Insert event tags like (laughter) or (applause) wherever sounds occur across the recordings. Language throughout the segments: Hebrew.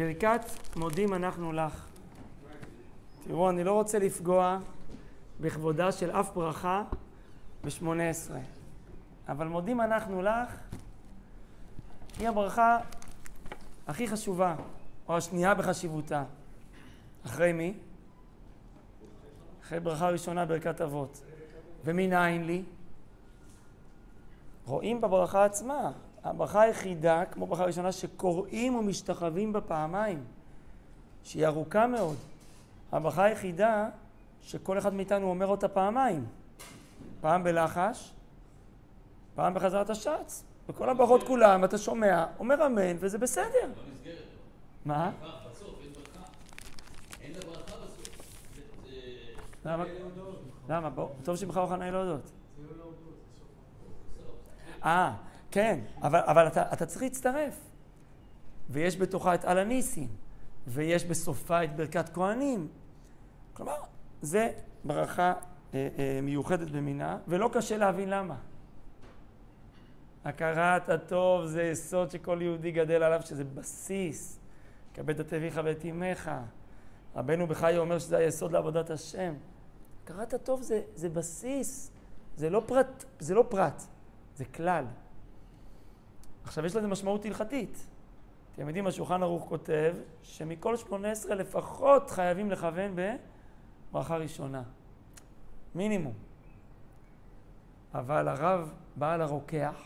ברכת מודים אנחנו לך. תראו, אני לא רוצה לפגוע בכבודה של אף ברכה בשמונה עשרה, אבל מודים אנחנו לך היא הברכה הכי חשובה, או השנייה בחשיבותה. אחרי מי? אחרי ברכה ראשונה, ברכת אבות. ומנין לי? רואים בברכה עצמה, הברכה היחידה, כמו ברכה ראשונה, שקוראים ומשתחווים בה פעמיים, שהיא ארוכה מאוד. הברכה היחידה שכל אחד מאיתנו אומר אותה פעמיים. פעם בלחש, פעם בחזרת השץ. וכל הברכות כולם, אתה שומע, אומר אמן, וזה בסדר. מה? למה? למה? בוא, טוב שבחר אוחנה להודות. אה, כן, אבל, אבל אתה, אתה צריך להצטרף. ויש בתוכה את על הניסים, ויש בסופה את ברכת כהנים. כלומר, זה ברכה אה, אה, מיוחדת במינה, ולא קשה להבין למה. הכרת הטוב זה יסוד שכל יהודי גדל עליו, שזה בסיס. כבד את אביך ואת אמך. רבנו בחיי אומר שזה היסוד לעבודת השם. הכרת הטוב זה, זה בסיס, זה לא, פרט, זה לא פרט, זה כלל. עכשיו יש לזה משמעות הלכתית. אתם יודעים, השולחן ערוך כותב שמכל שמונה עשרה לפחות חייבים לכוון בברכה ראשונה. מינימום. אבל הרב בעל הרוקח,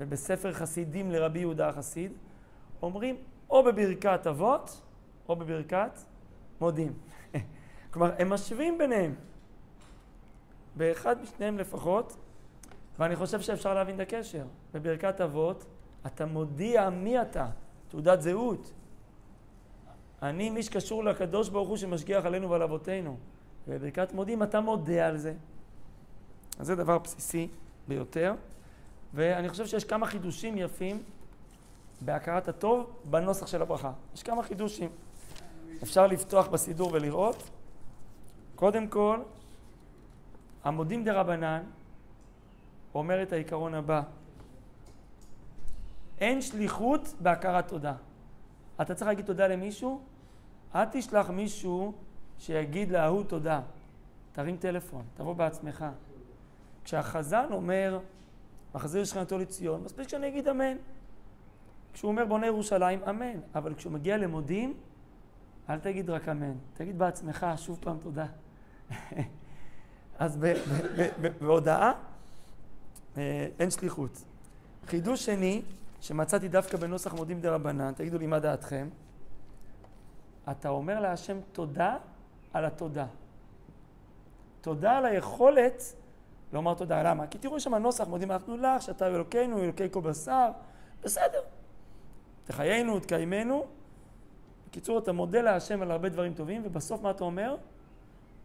ובספר חסידים לרבי יהודה החסיד, אומרים או בברכת אבות או בברכת מודים. (laughs) כלומר, הם משווים ביניהם. באחד משניהם לפחות, ואני חושב שאפשר להבין את הקשר. בברכת אבות, אתה מודיע מי אתה, תעודת זהות. אני מי שקשור לקדוש ברוך הוא שמשגיח עלינו ועל אבותינו. ובברכת מודים אתה מודה על זה. אז זה דבר בסיסי ביותר. ואני חושב שיש כמה חידושים יפים בהכרת הטוב בנוסח של הברכה. יש כמה חידושים. אפשר לפתוח בסידור ולראות. קודם כל, המודים דה רבנן אומר את העיקרון הבא: אין שליחות בהכרת תודה. אתה צריך להגיד תודה למישהו, אל תשלח מישהו שיגיד להוא תודה. תרים טלפון, תבוא בעצמך. כשהחזן אומר, מחזיר שכנתו לציון, מספיק שאני אגיד אמן. כשהוא אומר בונה ירושלים, אמן. אבל כשהוא מגיע למודים, אל תגיד רק אמן, תגיד בעצמך שוב פעם תודה. (laughs) אז בהודעה אין שליחות. חידוש שני, שמצאתי דווקא בנוסח מודים דה רבנן, תגידו לי מה דעתכם, אתה אומר להשם תודה על התודה. תודה על היכולת לומר תודה. למה? כי תראו שם הנוסח, מודים אנחנו לך, שאתה אלוקינו, אלוקי כל בשר, בסדר. תחיינו, תקיימנו. בקיצור, אתה מודה להשם על הרבה דברים טובים, ובסוף מה אתה אומר?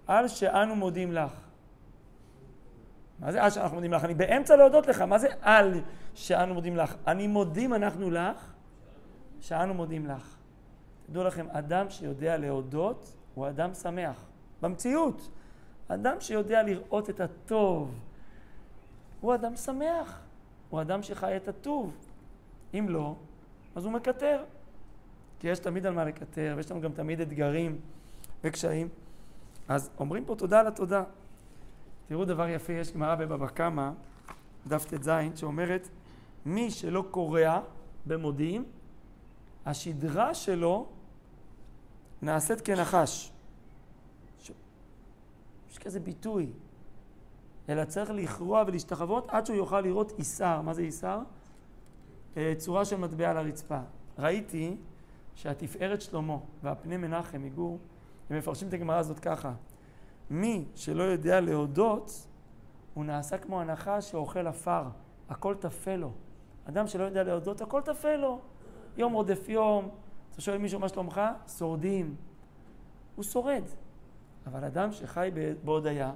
על שאנו מודים לך. מה זה על שאנחנו מודים לך? אני באמצע להודות לך, מה זה על שאנו מודים לך? אני מודים אנחנו לך, שאנו מודים לך. תדעו לכם, אדם שיודע להודות הוא אדם שמח. במציאות. אדם שיודע לראות את הטוב הוא אדם שמח. הוא אדם שחי את הטוב. אם לא, אז הוא מקטר. כי יש תמיד על מה לקטר, ויש לנו גם תמיד אתגרים וקשיים. אז אומרים פה תודה על התודה. תראו דבר יפה, יש גמרא בבבא קמא, דף ט"ז, שאומרת, מי שלא קורע במודיעין, השדרה שלו נעשית כנחש. ש... יש כזה ביטוי. אלא צריך לכרוע ולהשתחוות עד שהוא יוכל לראות איסר. מה זה איסר? אה, צורה של מטבע על הרצפה. ראיתי שהתפארת שלמה והפני מנחם מגור, הם מפרשים את הגמרא הזאת ככה: מי שלא יודע להודות, הוא נעשה כמו הנחש שאוכל עפר, הכל טפל לו. אדם שלא יודע להודות, הכל טפל לו. יום רודף יום, אתה שואל מישהו מה שלומך? שורדים. הוא שורד. אבל אדם שחי בהודיה,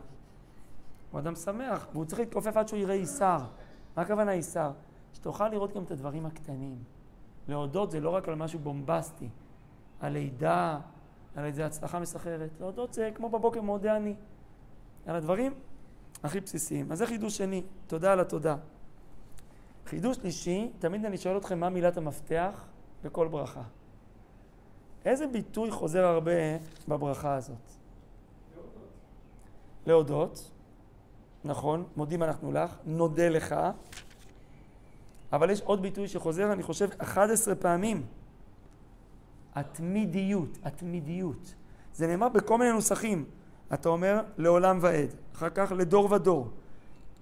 הוא אדם שמח, והוא צריך להתכופף עד שהוא יראה איסר. מה הכוונה איסר? שתוכל לראות גם את הדברים הקטנים. להודות זה לא רק על משהו בומבסטי, על לידה, על איזה הצלחה מסחררת. להודות זה כמו בבוקר מודה אני, על הדברים הכי בסיסיים. אז זה חידוש שני, תודה על התודה. חידוש שלישי, תמיד אני שואל אתכם מה מילת המפתח בכל ברכה. איזה ביטוי חוזר הרבה בברכה הזאת? להודות. נכון, מודים אנחנו לך, נודה לך. אבל יש עוד ביטוי שחוזר, אני חושב, 11 פעמים. התמידיות, התמידיות. זה נאמר בכל מיני נוסחים. אתה אומר לעולם ועד, אחר כך לדור ודור.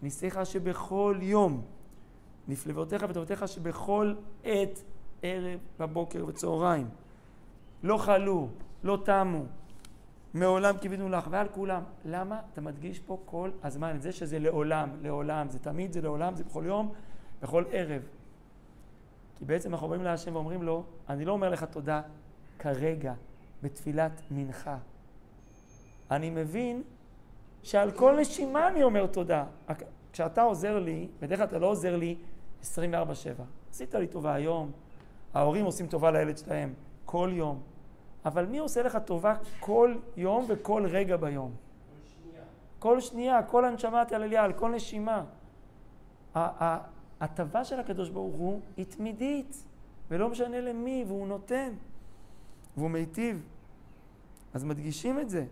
ניסיך שבכל יום, נפלבותיך וטובותיך שבכל עת, ערב, בבוקר וצהריים, לא חלו, לא תמו, מעולם קיווינו לך, ועל כולם. למה אתה מדגיש פה כל הזמן את זה שזה לעולם, לעולם, זה תמיד, זה לעולם, זה בכל יום, בכל ערב. כי בעצם אנחנו באים להשם ואומרים לו, אני לא אומר לך תודה כרגע, בתפילת מנחה. אני מבין שעל כל נשימה אני אומר תודה. כשאתה עוזר לי, בדרך כלל אתה לא עוזר לי 24-7. עשית לי טובה היום, ההורים עושים טובה לילד שלהם כל יום. אבל מי עושה לך טובה כל יום וכל רגע ביום? כל שנייה. כל שנייה, כל הנשמה תעלליה, על כל נשימה. ההטבה של הקדוש ברוך הוא היא תמידית, ולא משנה למי, והוא נותן, והוא מיטיב. אז מדגישים את זה.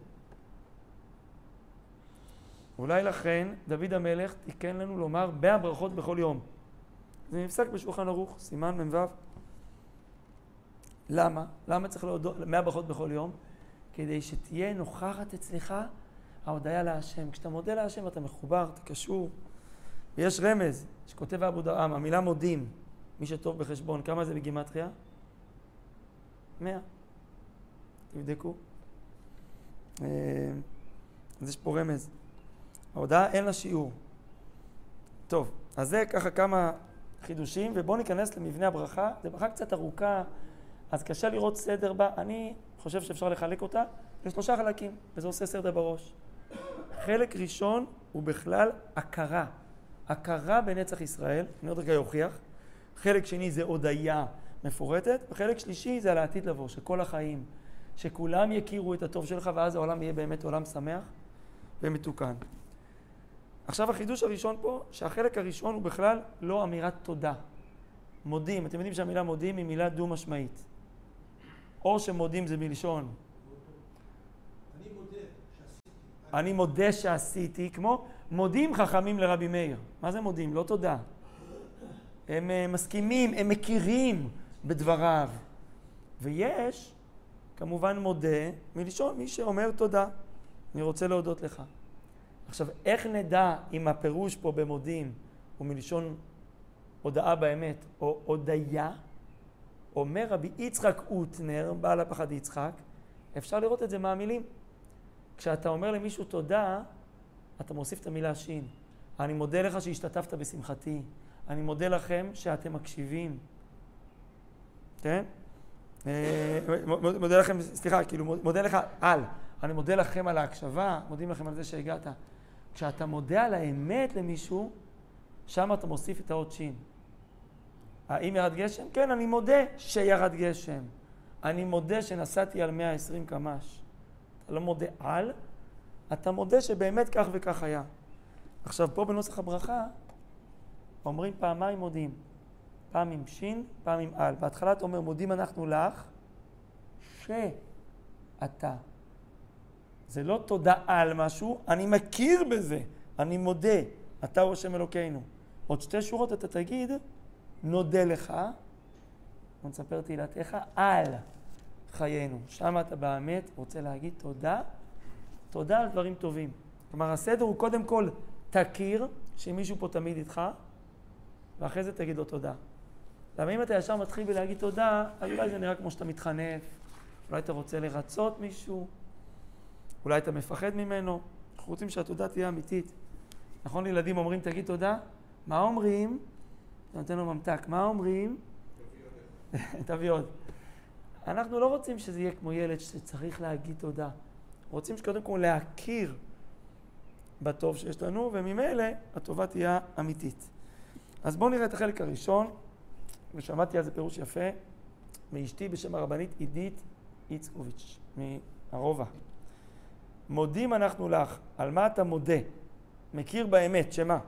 אולי לכן דוד המלך תיקן לנו לומר בהברכות בכל יום. זה נפסק בשולחן ערוך, סימן מ"ו. למה? למה צריך להודות מאה ברכות בכל יום? כדי שתהיה נוכחת אצלך ההודיה להשם. כשאתה מודה להשם אתה מחובר, אתה קשור. ויש רמז שכותב אבו דרעם, המילה מודים, מי שטוב בחשבון, כמה זה בגימטריה? מאה. תבדקו. אה, אז יש פה רמז. ההודעה אין לה שיעור. טוב, אז זה ככה כמה חידושים, ובואו ניכנס למבנה הברכה. זו ברכה קצת ארוכה, אז קשה לראות סדר בה. אני חושב שאפשר לחלק אותה לשלושה חלקים, וזה עושה סדר בראש. חלק ראשון הוא בכלל הכרה. הכרה בנצח ישראל, אני עוד רגע אוכיח. חלק שני זה הודיה מפורטת, וחלק שלישי זה על העתיד לבוא, שכל החיים, שכולם יכירו את הטוב שלך, ואז העולם יהיה באמת עולם שמח ומתוקן. עכשיו החידוש הראשון פה, שהחלק הראשון הוא בכלל לא אמירת תודה. מודים, אתם יודעים שהמילה מודים היא מילה דו-משמעית. או שמודים זה מלשון. אני מודה שעשיתי, כמו מודים חכמים לרבי מאיר. מה זה מודים? לא תודה. הם uh, מסכימים, הם מכירים בדבריו. ויש, כמובן מודה, מלשון מי שאומר תודה. אני רוצה להודות לך. עכשיו, איך נדע אם הפירוש פה במודים הוא מלשון הודאה באמת או הודיה? אומר רבי יצחק אוטנר, בעל הפחד יצחק, אפשר לראות את זה מהמילים. כשאתה אומר למישהו תודה, אתה מוסיף את המילה שין. אני מודה לך שהשתתפת בשמחתי. אני מודה לכם שאתם מקשיבים. כן? אה, מודה לכם, סליחה, כאילו מודה לך על. אני מודה לכם על ההקשבה, מודים לכם על זה שהגעת. כשאתה מודה על האמת למישהו, שם אתה מוסיף את האות שין. האם ירד גשם? כן, אני מודה שירד גשם. אני מודה שנסעתי על 120 קמ"ש. אתה לא מודה על, אתה מודה שבאמת כך וכך היה. עכשיו, פה בנוסח הברכה אומרים פעמיים מודים. פעם עם שין, פעם עם על. בהתחלה אתה אומר, מודים אנחנו לך, שאתה. זה לא תודה על משהו, אני מכיר בזה, אני מודה, אתה הוא השם אלוקינו. עוד שתי שורות אתה תגיד, נודה לך, ונספר תהילתך על חיינו. שם אתה באמת רוצה להגיד תודה, תודה על דברים טובים. כלומר, הסדר הוא קודם כל תכיר שמישהו פה תמיד איתך, ואחרי זה תגיד לו תודה. למה אם אתה ישר מתחיל בלהגיד תודה, אז אולי זה נראה כמו שאתה מתחנף, אולי אתה רוצה לרצות מישהו, אולי אתה מפחד ממנו. אנחנו רוצים שהתודה תהיה אמיתית. נכון, ילדים אומרים תגיד תודה? מה אומרים? אתה נותן לו ממתק. מה אומרים? (laughs) תביא עוד. אנחנו לא רוצים שזה יהיה כמו ילד שצריך להגיד תודה. רוצים שקודם כל להכיר בטוב שיש לנו, וממילא הטובה תהיה אמיתית. אז בואו נראה את החלק הראשון, ושמעתי על זה פירוש יפה, מאשתי בשם הרבנית עידית איצקוביץ', מהרובע. מודים אנחנו לך, על מה אתה מודה? מכיר באמת, שמה?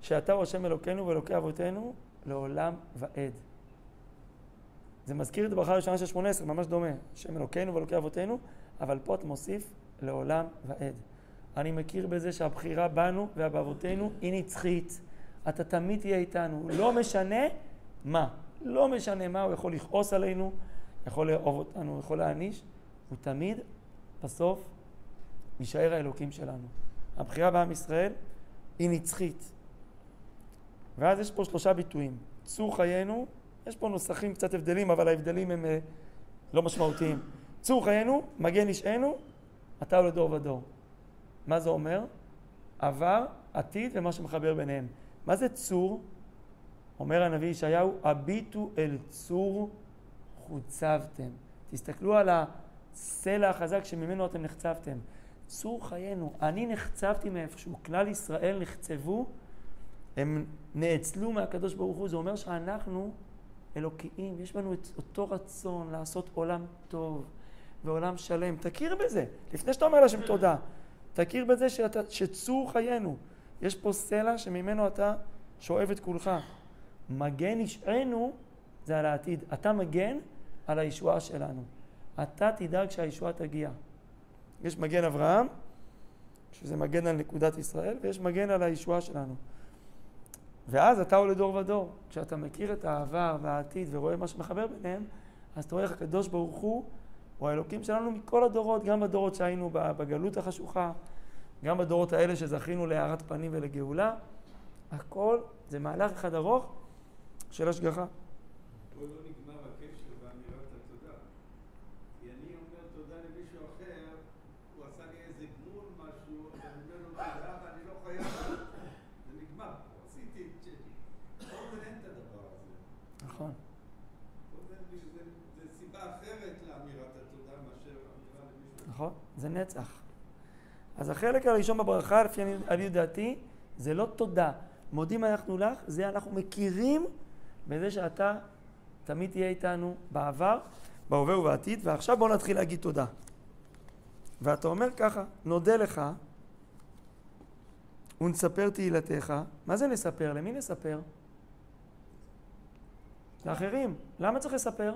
שאתה הוא השם אלוקינו ואלוקי אבותינו לעולם ועד. זה מזכיר את הברכה הראשונה של שמונה עשרה, ממש דומה. השם אלוקינו ואלוקי אבותינו, אבל פה אתה מוסיף לעולם ועד. אני מכיר בזה שהבחירה בנו ובאבותינו היא נצחית. אתה תמיד תהיה איתנו, לא משנה מה. לא משנה מה, הוא יכול לכעוס עלינו, יכול לאהוב אותנו, יכול להעניש, הוא תמיד, בסוף, יישאר האלוקים שלנו. הבחירה בעם ישראל היא נצחית. ואז יש פה שלושה ביטויים. צור חיינו, יש פה נוסחים קצת הבדלים, אבל ההבדלים הם אה, לא משמעותיים. (laughs) צור חיינו, מגן אישנו, אתה לדור ודור. מה זה אומר? עבר, עתיד ומה שמחבר ביניהם. מה זה צור? אומר הנביא ישעיהו, הביטו אל צור חוצבתם. תסתכלו על הסלע החזק שממנו אתם נחצבתם. צור חיינו, אני נחצבתי מאיפשהו, כלל ישראל נחצבו, הם נאצלו מהקדוש ברוך הוא, זה אומר שאנחנו אלוקיים, יש בנו את אותו רצון לעשות עולם טוב ועולם שלם. תכיר בזה, לפני שאתה אומר להשם תודה, תכיר בזה שאתה, שצור חיינו. יש פה סלע שממנו אתה שואב את כולך. מגן ישענו זה על העתיד. אתה מגן על הישועה שלנו. אתה תדאג שהישועה תגיע. יש מגן אברהם, שזה מגן על נקודת ישראל, ויש מגן על הישועה שלנו. ואז אתה עולה דור ודור. כשאתה מכיר את העבר והעתיד ורואה מה שמחבר ביניהם, אז אתה רואה איך הקדוש ברוך הוא הוא האלוקים שלנו מכל הדורות, גם בדורות שהיינו בגלות החשוכה, גם בדורות האלה שזכינו להארת פנים ולגאולה. הכל זה מהלך אחד ארוך של השגחה. פה לא נגמר הקשר באמירת התודה. כי אני אומר תודה למישהו אחר, הוא עשה לי איזה גמול משהו, ואני אומר לו תודה ואני לא חייב, זה נגמר, עשיתי את שלי. פה זה אין את הדבר הזה. נכון. פה זה, זה, זה סיבה אחרת לאמירת התודה מאשר אמירה למישהו אחר. נכון? זה נצח. אז החלק הראשון בברכה, לפי עניות דעתי, זה לא תודה. מודים אנחנו לך, זה אנחנו מכירים בזה שאתה תמיד תהיה איתנו בעבר, בהווה ובעתיד, ועכשיו בואו נתחיל להגיד תודה. ואתה אומר ככה, נודה לך ונספר תהילתך. מה זה נספר? למי נספר? לאחרים. למה צריך לספר?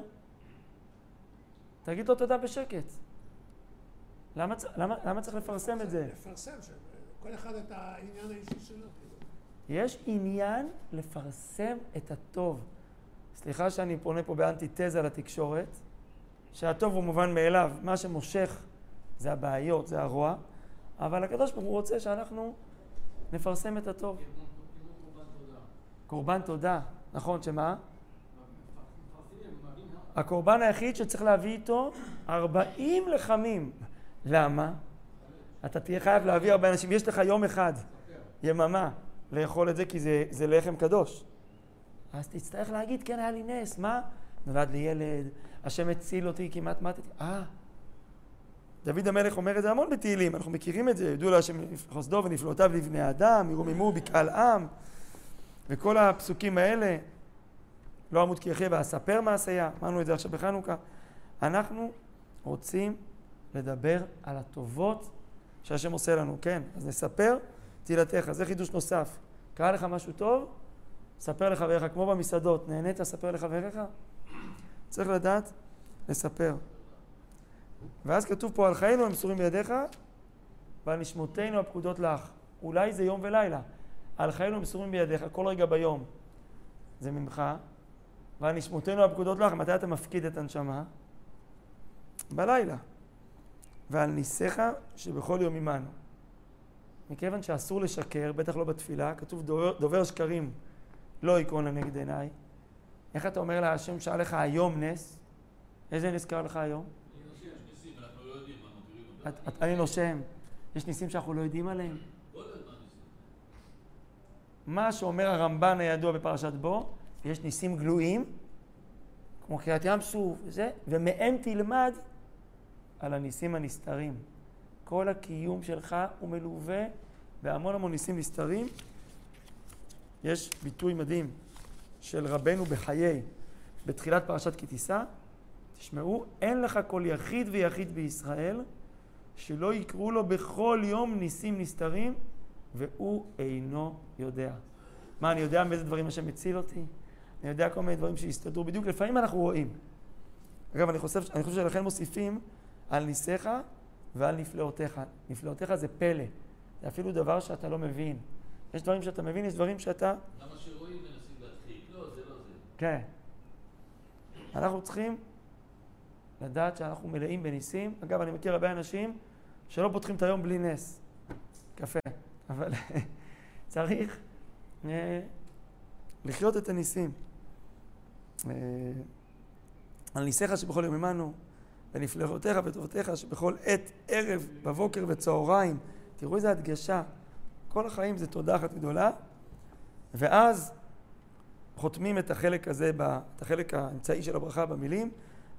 תגיד לו תודה בשקט. למה, למה, למה צריך לפרסם את זה? לפרסם, כל אחד את העניין האישי שלו. יש עניין לפרסם את הטוב. סליחה שאני פונה פה באנטיתזה לתקשורת, שהטוב הוא מובן מאליו, מה שמושך זה הבעיות, זה הרוע, אבל הקדוש ברוך הוא רוצה שאנחנו נפרסם את הטוב. קורבן תודה, נכון, שמה? הקורבן היחיד שצריך להביא איתו 40 לחמים. למה? אתה תהיה חייב להביא הרבה אנשים. יש לך יום אחד, יממה, לאכול את זה, כי זה, זה לחם קדוש. אז תצטרך להגיד, כן, היה לי נס, מה? נולד לי ילד, השם הציל אותי, כמעט מתתי. אה, דוד המלך אומר את זה המון בתהילים, אנחנו מכירים את זה, ידעו להשם חסדו ונפלאותיו לבני אדם, ירוממו בקהל עם, וכל הפסוקים האלה, לא אמות כי יחיה ואספר מעשיה, אמרנו את זה עכשיו בחנוכה. אנחנו רוצים לדבר על הטובות שהשם עושה לנו, כן, אז נספר תהילתך, זה חידוש נוסף. קרה לך משהו טוב? ספר לחבריך, כמו במסעדות, נהנית? ספר לחבריך? צריך לדעת לספר. ואז כתוב פה, על חיינו הם מסורים בידיך, ועל נשמותינו הפקודות לך. אולי זה יום ולילה. על חיינו הם מסורים בידיך, כל רגע ביום. זה ממך. ועל נשמותינו הפקודות לך, מתי אתה מפקיד את הנשמה? בלילה. ועל ניסיך שבכל יום עמנו. מכיוון שאסור לשקר, בטח לא בתפילה, כתוב דובר, דובר שקרים לא יקרון לנגד עיניי. איך אתה אומר להשם שהיה לך היום נס? איזה נס קרה לך היום? אני נושם. יש ניסים שאנחנו לא יודעים עליהם? מה שאומר הרמב"ן הידוע בפרשת בו, יש ניסים גלויים, כמו קריעת ים סוף וזה, ומהם תלמד על הניסים הנסתרים. כל הקיום שלך הוא מלווה בהמון המון ניסים נסתרים. יש ביטוי מדהים של רבנו בחיי, בתחילת פרשת כי תישא, תשמעו, אין לך כל יחיד ויחיד בישראל שלא יקראו לו בכל יום ניסים נסתרים והוא אינו יודע. מה, אני יודע מאיזה דברים השם מציל אותי? אני יודע כל מיני דברים שהסתדרו בדיוק. לפעמים אנחנו רואים. אגב, אני חושב, אני חושב שלכן מוסיפים על ניסיך ועל נפלאותיך. נפלאותיך זה פלא. זה אפילו דבר שאתה לא מבין. יש דברים שאתה מבין, יש דברים שאתה... למה שרואים מנסים להדחיק? לא, זה לא זה. כן. אנחנו צריכים לדעת שאנחנו מלאים בניסים. אגב, אני מכיר הרבה אנשים שלא פותחים את היום בלי נס. קפה. אבל (laughs) צריך אה, לחיות את הניסים. אה, על ניסיך שבכל יום עמנו, ונפלאותיך וטובותיך שבכל עת, ערב, בבוקר וצהריים. תראו איזה הדגשה. כל החיים זה תודה אחת גדולה, ואז חותמים את החלק הזה, את החלק האמצעי של הברכה במילים,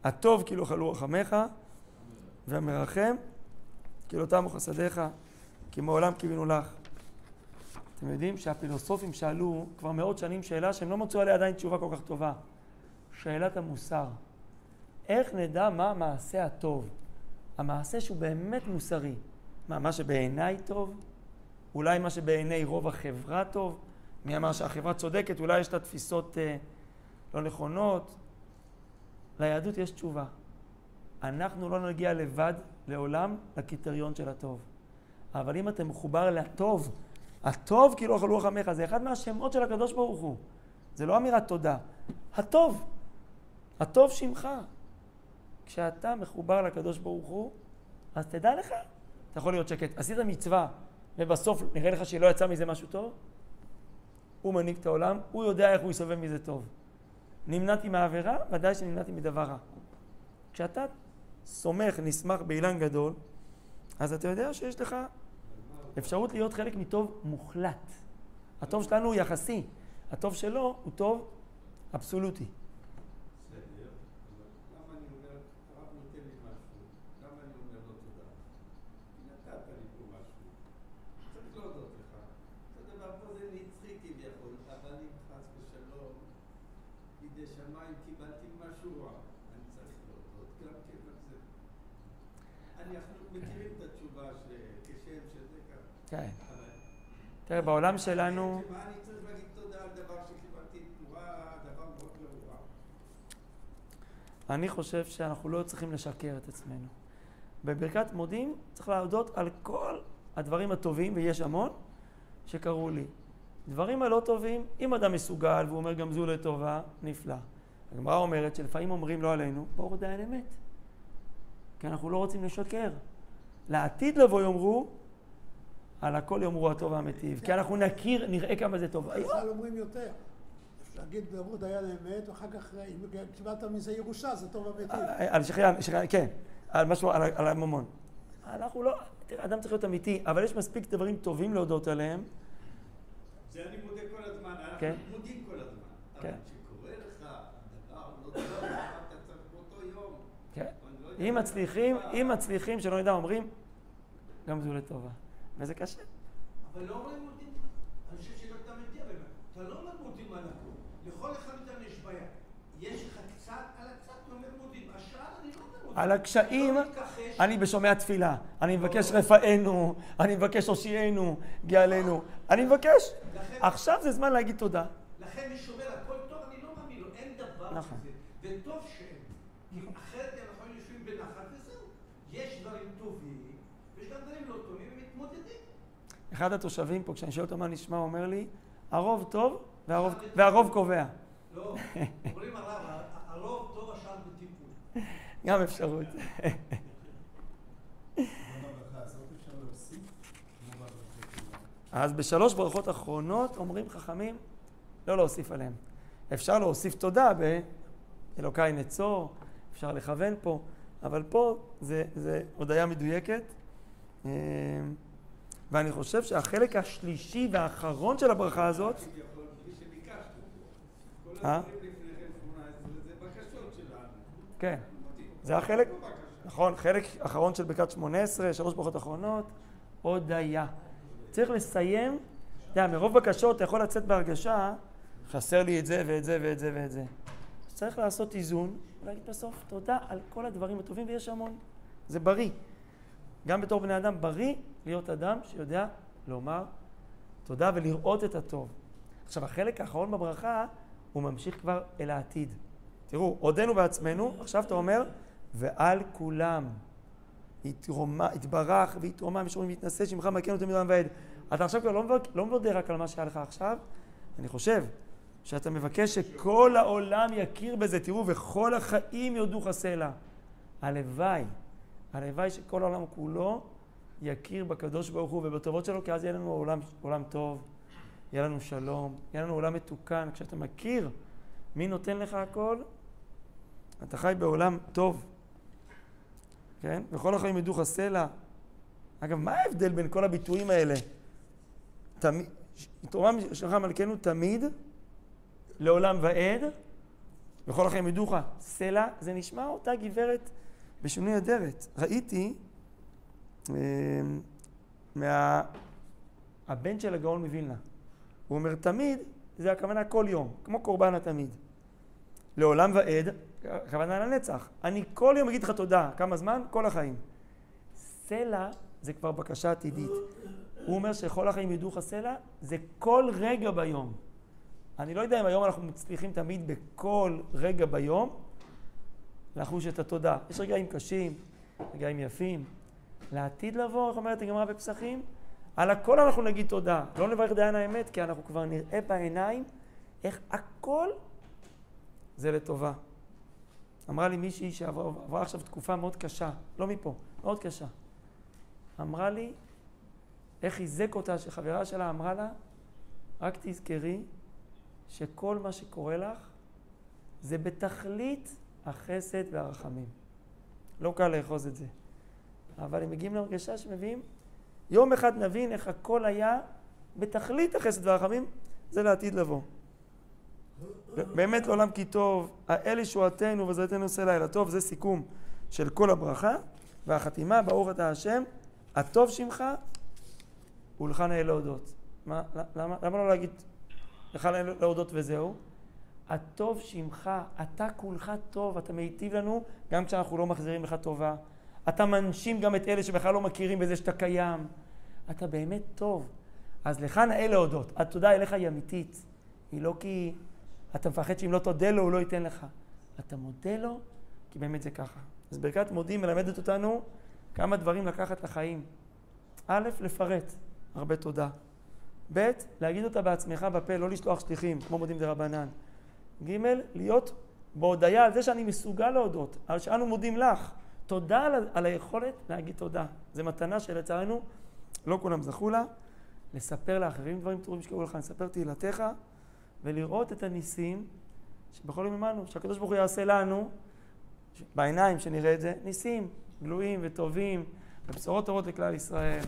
הטוב כי לא חלו רחמך, והמרחם כי לא תמו חסדיך, כי מעולם קיווינו לך. אתם יודעים שהפילוסופים שאלו כבר מאות שנים שאלה שהם לא מצאו עליה עדיין תשובה כל כך טובה. שאלת המוסר. איך נדע מה המעשה הטוב? המעשה שהוא באמת מוסרי. מה, מה שבעיניי טוב? אולי מה שבעיני רוב החברה טוב? מי אמר שהחברה צודקת? אולי יש לה תפיסות אה, לא נכונות? ליהדות יש תשובה. אנחנו לא נגיע לבד לעולם לקריטריון של הטוב. אבל אם אתה מחובר לטוב, הטוב כאילו אכלו רחמך, זה אחד מהשמות של הקדוש ברוך הוא. זה לא אמירת תודה. הטוב. הטוב שמך. כשאתה מחובר לקדוש ברוך הוא, אז תדע לך, אתה יכול להיות שקט. עשית מצווה, ובסוף נראה לך שלא יצא מזה משהו טוב? הוא מנהיג את העולם, הוא יודע איך הוא יסובב מזה טוב. נמנעתי מהעבירה, ודאי שנמנעתי מדבר רע. כשאתה סומך, נסמך באילן גדול, אז אתה יודע שיש לך אפשרות להיות חלק מטוב מוחלט. הטוב שלנו הוא יחסי, הטוב שלו הוא טוב אבסולוטי. בסדר, אבל למה אני אומר, הרב נותן לי משהו, למה אני אומר לו תודה? כי נתת לי פה משהו, צריך להודות לך. אותו דבר פה זה נצחי כביכול, אבל אם חס ושלום, בידי שמיים קיבלתי משהו רע, אני צריך להודות גם כן על זה. אנחנו מכירים את התשובה שכשם שזה ככה. כן. תראה, בעולם שלנו... אני חושב שאנחנו לא צריכים לשקר את עצמנו. בברכת מודים צריך להודות על כל הדברים הטובים, ויש המון, שקרו לי. דברים הלא טובים, אם אדם מסוגל והוא אומר גם זו לטובה, נפלא. הגמרא אומרת שלפעמים אומרים לא עלינו, ברוך דיין אמת. כי אנחנו לא רוצים לשקר. לעתיד לבוא יאמרו, על הכל יאמרו הטוב והמיטיב. כי אנחנו נכיר, נראה כמה זה טוב. בכלל אומרים יותר. להגיד דברו דיין האמת, ואחר כך אם קיבלת מזה ירושה, זה טוב אמיתי. על שחריה, שחריה, כן, על משהו, על, על הממון. אנחנו לא, תראה, אדם צריך להיות אמיתי, אבל יש מספיק דברים טובים להודות עליהם. זה אני מודה כל הזמן, אנחנו כן. מודים כל הזמן. כן. אבל כשקורה לך דבר לא טוב, אתה צריך באותו יום. כן. אני לא יודע אם מצליחים. אם מצליחים, שלא נדע, אומרים, גם זו לטובה. וזה קשה. אבל לא אומרים מודים, אני חושב שאתה מגיע באמת, אתה לא אומר מודים על הכל, לכל אחד מאיתנו יש בעיה. יש לך קצת, על הקצת אתה אומר מודים, השאר אני לא אומר מודים. על הקשיים, אני לא. אני בשומע תפילה. אני מבקש רפאנו, אני מבקש הושיענו, גאלנו. אני מבקש. עכשיו זה זמן להגיד תודה. לכן מי שאומר הכל טוב, אני לא מאמין לו, אין דבר נכון. כזה. וטוב שאין. כי אחרת אנחנו יושבים בנחת וזהו. יש דברים טובים, ויש גם דברים לא טובים, ומתמודדים. אחד התושבים פה, כשאני שואל אותו מה נשמע, הוא אומר לי, הרוב טוב והרוב, והרוב קובע. לא, אומרים הרב, הרוב טוב, השאר בטיפול. גם אפשרות. אז בשלוש ברכות אחרונות אומרים חכמים לא להוסיף עליהם. אפשר להוסיף תודה באלוקיי נצור, אפשר לכוון פה, אבל פה זה, זה הודיה מדויקת. אה, ואני חושב שהחלק השלישי והאחרון של הברכה הזאת, אה? הדברים לפניכם 18 זה בקשות שלנו. כן. זה החלק. נכון, חלק אחרון של ברכת 18, שלוש ברכות אחרונות, הודיה. צריך לסיים, אתה יודע, מרוב בקשות אתה יכול לצאת בהרגשה, חסר לי את זה ואת זה ואת זה ואת זה. צריך לעשות איזון, ולהגיד בסוף תודה על כל הדברים הטובים, ויש המון. זה בריא. גם בתור בני אדם בריא להיות אדם שיודע לומר תודה ולראות את הטוב. עכשיו, החלק האחרון בברכה, הוא ממשיך כבר אל העתיד. תראו, עודנו בעצמנו, עכשיו אתה אומר, ועל כולם. יתרומה, יתברך ויתרומם, יש אומרים יתנשא שמך מלכנו תמיד עולם ועד. אתה עכשיו כבר לא מבק- לא מודה רק על מה שהיה לך עכשיו, אני חושב שאתה מבקש שכל העולם יכיר בזה, תראו, וכל החיים יודו סלע. הלוואי, הלוואי שכל העולם כולו יכיר בקדוש ברוך הוא ובטובות שלו, כי אז יהיה לנו עולם, עולם טוב, יהיה לנו שלום, יהיה לנו עולם מתוקן. כשאתה מכיר מי נותן לך הכל, אתה חי בעולם טוב. כן? וכל החיים ידעו סלע. אגב, מה ההבדל בין כל הביטויים האלה? תמיד, תורה שלך מלכנו תמיד, לעולם ועד, וכל החיים ידעוך סלע, זה נשמע אותה גברת בשינוי אדרת. ראיתי אה, מה... הבן של הגאון מווילנה. הוא אומר תמיד, זה הכוונה כל יום, כמו קורבן התמיד. לעולם ועד, הכוונה לנצח. אני כל יום אגיד לך תודה. כמה זמן? כל החיים. סלע זה כבר בקשה עתידית. הוא אומר שכל החיים ידעוך סלע, זה כל רגע ביום. אני לא יודע אם היום אנחנו מצליחים תמיד בכל רגע ביום לחוש את התודה. יש רגעים קשים, רגעים יפים. לעתיד לבוא, איך אומרת הגמרא בפסחים? על הכל אנחנו נגיד תודה. לא נברך דיין האמת, כי אנחנו כבר נראה בעיניים איך הכל זה לטובה. אמרה לי מישהי שעברה עברה עכשיו תקופה מאוד קשה, לא מפה, מאוד קשה. אמרה לי, איך חיזק אותה, שחברה שלה אמרה לה, רק תזכרי שכל מה שקורה לך זה בתכלית החסד והרחמים. לא קל לאחוז את זה. אבל הם מגיעים להרגשה שמביאים, יום אחד נבין איך הכל היה בתכלית החסד והרחמים, זה לעתיד לבוא. באמת לעולם כי טוב, האל ישועתנו ועזרתנו עושה לילה טוב, זה סיכום של כל הברכה, והחתימה, ברוך אתה השם, הטוב שמך ולך נאה להודות. מה, למה, למה לא להגיד לך להודות וזהו? הטוב שמך, אתה כולך טוב, אתה מיטיב לנו גם כשאנחנו לא מחזירים לך טובה. אתה מנשים גם את אלה שבכלל לא מכירים בזה שאתה קיים. אתה באמת טוב. אז לך נאה להודות. התודה אליך היא אמיתית. היא לא כי אתה מפחד שאם לא תודה לו, הוא לא ייתן לך. אתה מודה לו, כי באמת זה ככה. אז ברכת מודים מלמדת אותנו כמה דברים לקחת לחיים. א', לפרט, הרבה תודה. ב', להגיד אותה בעצמך בפה, לא לשלוח שליחים, כמו מודים דה רבנן. ג', להיות בהודיה על זה שאני מסוגל להודות, על שאנו מודים לך. תודה על, על היכולת להגיד תודה. זו מתנה שלצערנו לא כולם זכו לה. לספר לאחרים דברים טובים שקרו לך, לספר תהילתך, ולראות את הניסים שבכל יום עמנו, שהקדוש ברוך הוא יעשה לנו, בעיניים שנראה את זה, ניסים גלויים וטובים, ובשורות טובות לכלל ישראל.